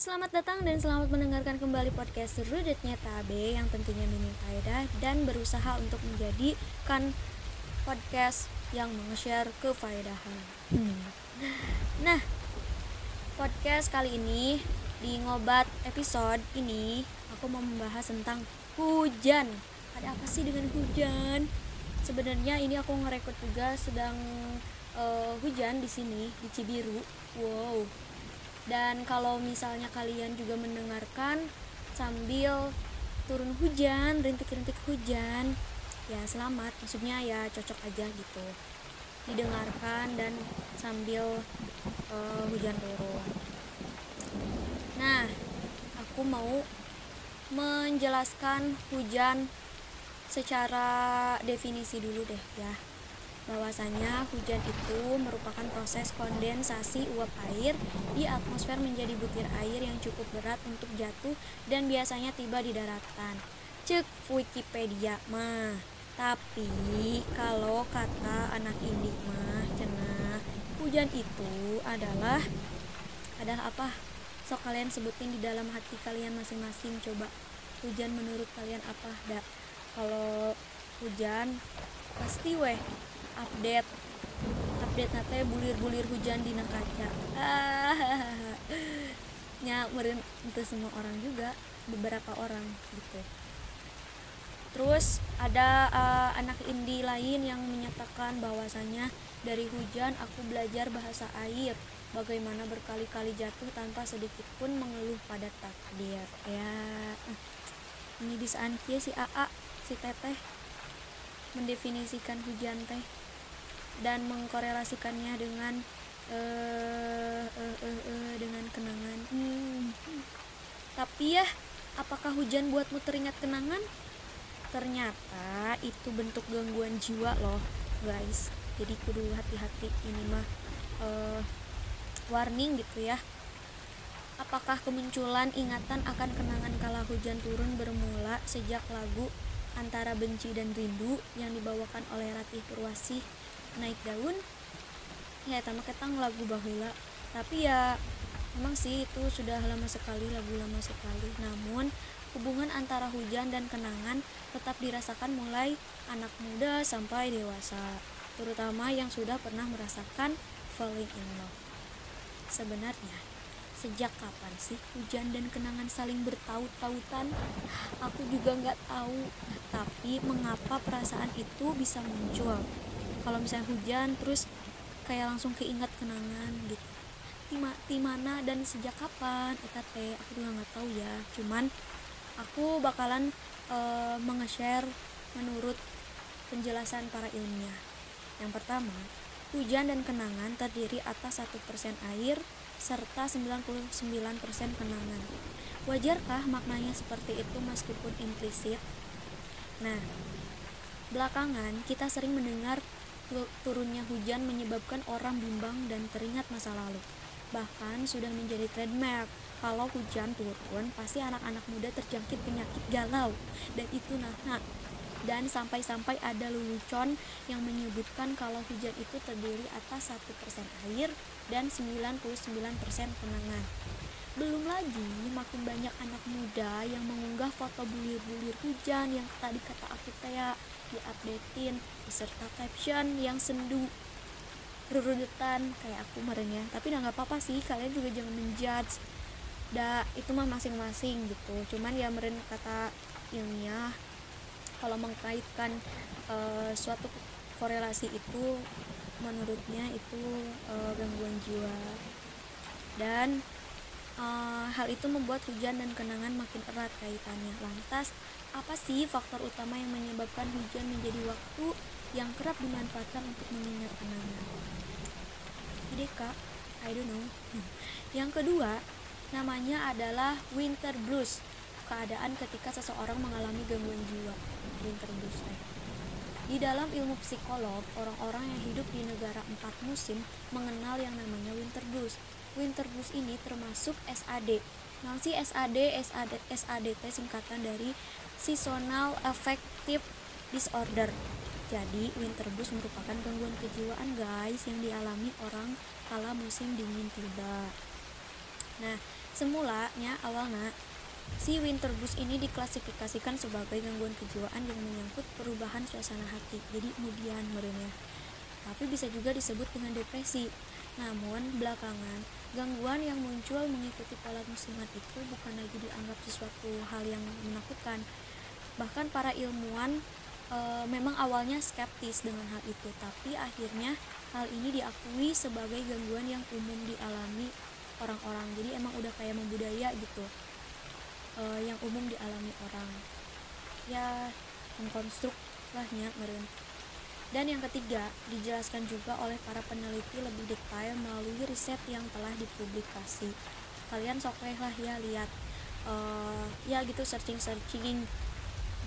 Selamat datang dan selamat mendengarkan kembali podcast Rudetnya Tabe yang tentunya minim faedah dan berusaha untuk menjadikan podcast yang meng-share kefaedahan. Hmm. Nah, podcast kali ini di ngobat episode ini aku mau membahas tentang hujan. Ada apa sih dengan hujan? Sebenarnya ini aku ngerekord juga sedang uh, hujan di sini di Cibiru. Wow, dan kalau misalnya kalian juga mendengarkan sambil turun hujan rintik-rintik hujan ya selamat. Maksudnya ya cocok aja gitu. Didengarkan dan sambil uh, hujan turun. Nah aku mau menjelaskan hujan secara definisi dulu deh ya bahwasanya hujan itu merupakan proses kondensasi uap air di atmosfer menjadi butir air yang cukup berat untuk jatuh dan biasanya tiba di daratan. Cek Wikipedia mah. Tapi kalau kata anak indik mah cenah hujan itu adalah adalah apa? Sok kalian sebutin di dalam hati kalian masing-masing coba. Hujan menurut kalian apa? Dak. Kalau hujan pasti weh update. Update nate bulir-bulir hujan di kaca nya meren itu semua orang juga beberapa orang gitu. Terus ada uh, anak indie lain yang menyatakan bahwasanya dari hujan aku belajar bahasa air bagaimana berkali-kali jatuh tanpa sedikit pun mengeluh pada takdir. Ya. Ini bisa ankia si AA si teteh mendefinisikan hujan teh dan mengkorelasikannya dengan uh, uh, uh, uh, dengan kenangan. Hmm. tapi ya apakah hujan buatmu teringat kenangan? Ternyata itu bentuk gangguan jiwa loh guys. Jadi kudu hati-hati. Ini mah uh, warning gitu ya. Apakah kemunculan ingatan akan kenangan kala hujan turun bermula sejak lagu antara benci dan rindu yang dibawakan oleh Ratih Purwasih naik daun ya tamak ketang lagu bahula tapi ya memang sih itu sudah lama sekali lagu lama sekali. Namun hubungan antara hujan dan kenangan tetap dirasakan mulai anak muda sampai dewasa terutama yang sudah pernah merasakan falling in love. Sebenarnya sejak kapan sih hujan dan kenangan saling bertaut-tautan? Aku juga nggak tahu. Tapi mengapa perasaan itu bisa muncul? Kalau misalnya hujan terus kayak langsung keinget kenangan gitu. Di mana dan sejak kapan? Eta teh aku juga nggak tahu ya. Cuman aku bakalan uh, menge-share menurut penjelasan para ilmiah. Yang pertama hujan dan kenangan terdiri atas satu persen air serta 99% kenangan. Wajarkah maknanya seperti itu meskipun implisit nah belakangan kita sering mendengar turunnya hujan menyebabkan orang bimbang dan teringat masa lalu. Bahkan sudah menjadi trademark kalau hujan turun pasti anak-anak muda terjangkit penyakit galau. Dan itu nah, dan sampai-sampai ada lelucon yang menyebutkan kalau hujan itu terdiri atas 1% air dan 99% kenangan. Belum lagi makin banyak anak muda yang mengunggah foto bulir-bulir hujan yang tadi kata aku kayak diupdatein beserta caption yang sendu rurutan kayak aku merenya tapi nggak apa-apa sih kalian juga jangan menjudge. Da itu mah masing-masing gitu. Cuman ya meren kata ilmiah kalau mengkaitkan uh, suatu korelasi itu menurutnya itu uh, gangguan jiwa dan uh, hal itu membuat hujan dan kenangan makin erat kaitannya lantas apa sih faktor utama yang menyebabkan hujan menjadi waktu yang kerap dimanfaatkan untuk mengingat kenangan? Ide kak, I don't know. Yang kedua, namanya adalah winter blues. Keadaan ketika seseorang mengalami gangguan jiwa. Eh. Di dalam ilmu psikolog, orang-orang yang hidup di negara empat musim mengenal yang namanya winter blues. Winter blues ini termasuk SAD. Nanti SAD, SAD, SADT singkatan dari seasonal affective disorder. Jadi, winter blues merupakan gangguan kejiwaan guys yang dialami orang kala musim dingin tiba. nah semulanya awalnya si winterbus ini diklasifikasikan sebagai gangguan kejiwaan yang menyangkut perubahan suasana hati jadi kemudian merenya. Tapi bisa juga disebut dengan depresi. Namun belakangan gangguan yang muncul mengikuti pola musiman itu bukan lagi dianggap sesuatu hal yang menakutkan. Bahkan para ilmuwan e, memang awalnya skeptis dengan hal itu tapi akhirnya hal ini diakui sebagai gangguan yang umum dialami orang-orang. Jadi emang udah kayak membudaya gitu e, yang umum dialami orang ya mengkonstruk lahnya meren dan yang ketiga, dijelaskan juga oleh para peneliti lebih detail melalui riset yang telah dipublikasi. Kalian sok lah ya lihat uh, ya gitu searching-searching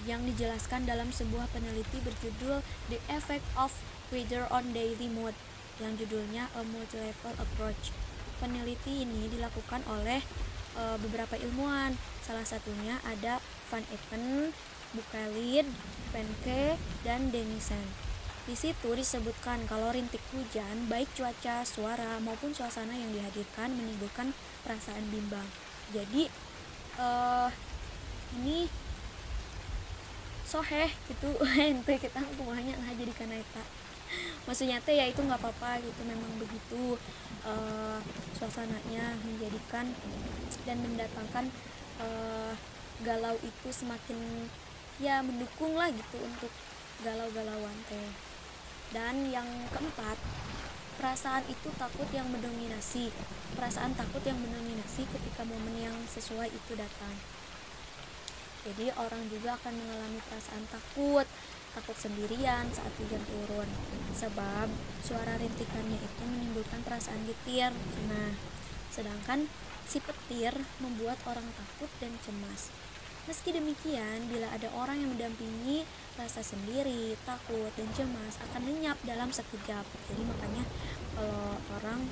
yang dijelaskan dalam sebuah peneliti berjudul The Effect of Weather on Daily Mood yang judulnya A Multi-Level Approach. Peneliti ini dilakukan oleh e, beberapa ilmuwan. Salah satunya ada Van Epen, Bukelid, Penke, dan Denison. Di situ disebutkan kalau rintik hujan, baik cuaca, suara, maupun suasana yang dihadirkan menimbulkan perasaan bimbang. Jadi, uh, ini soheh gitu ente kita kumanya lah jadi karena eta maksudnya teh ya itu nggak apa-apa gitu memang begitu uh, suasananya menjadikan dan mendatangkan uh, galau itu semakin ya mendukung lah gitu untuk galau-galauan teh. Dan yang keempat perasaan itu takut yang mendominasi perasaan takut yang mendominasi ketika momen yang sesuai itu datang jadi orang juga akan mengalami perasaan takut takut sendirian saat hujan turun. Sebab suara rintikannya itu menimbulkan perasaan getir nah sedangkan si petir membuat orang takut dan cemas. Meski demikian, bila ada orang yang mendampingi, rasa sendiri, takut, dan cemas akan lenyap dalam sekejap. Jadi makanya kalau orang,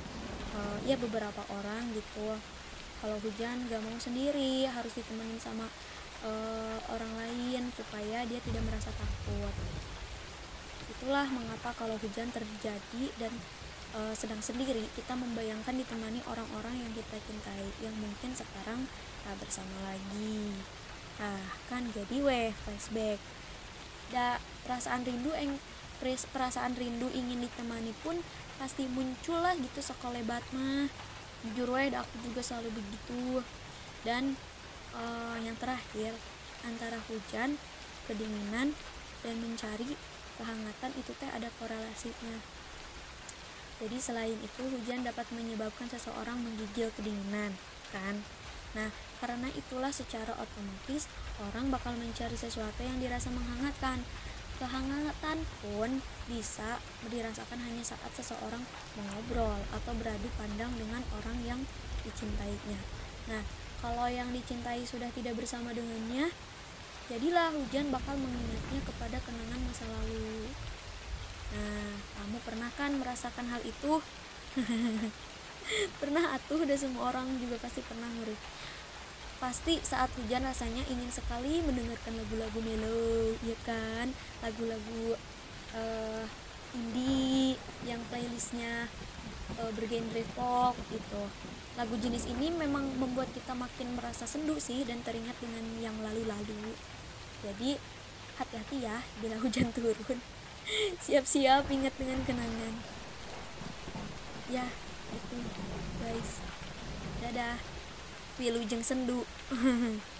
uh, ya beberapa orang gitu, kalau hujan gak mau sendiri, harus ditemenin sama uh, orang lain supaya dia tidak merasa takut. Itulah mengapa kalau hujan terjadi dan uh, sedang sendiri, kita membayangkan ditemani orang-orang yang kita cintai, yang mungkin sekarang tak bersama lagi. Nah, kan jadi weh flashback. Da perasaan rindu eng perasaan rindu ingin ditemani pun pasti muncul lah gitu sekolebat mah jujur weh aku juga selalu begitu dan uh, yang terakhir antara hujan kedinginan dan mencari kehangatan itu teh ada korelasinya. Jadi selain itu hujan dapat menyebabkan seseorang menggigil kedinginan kan? Nah karena itulah secara otomatis orang bakal mencari sesuatu yang dirasa menghangatkan. Kehangatan pun bisa dirasakan hanya saat seseorang mengobrol atau beradu pandang dengan orang yang dicintainya. Nah kalau yang dicintai sudah tidak bersama dengannya, jadilah hujan bakal mengingatnya kepada kenangan masa lalu. Nah, kamu pernah kan merasakan hal itu? pernah atuh udah semua orang juga pasti pernah ngeri. Pasti saat hujan rasanya ingin sekali mendengarkan lagu-lagu melo, ya kan? Lagu-lagu uh, indie yang playlistnya uh, bergenre pop gitu. Lagu jenis ini memang membuat kita makin merasa sendu sih dan teringat dengan yang lalu-lalu. Jadi hati-hati ya bila hujan turun. Siap-siap ingat dengan kenangan. Ya itu guys. Dadah. Wilujeng sendu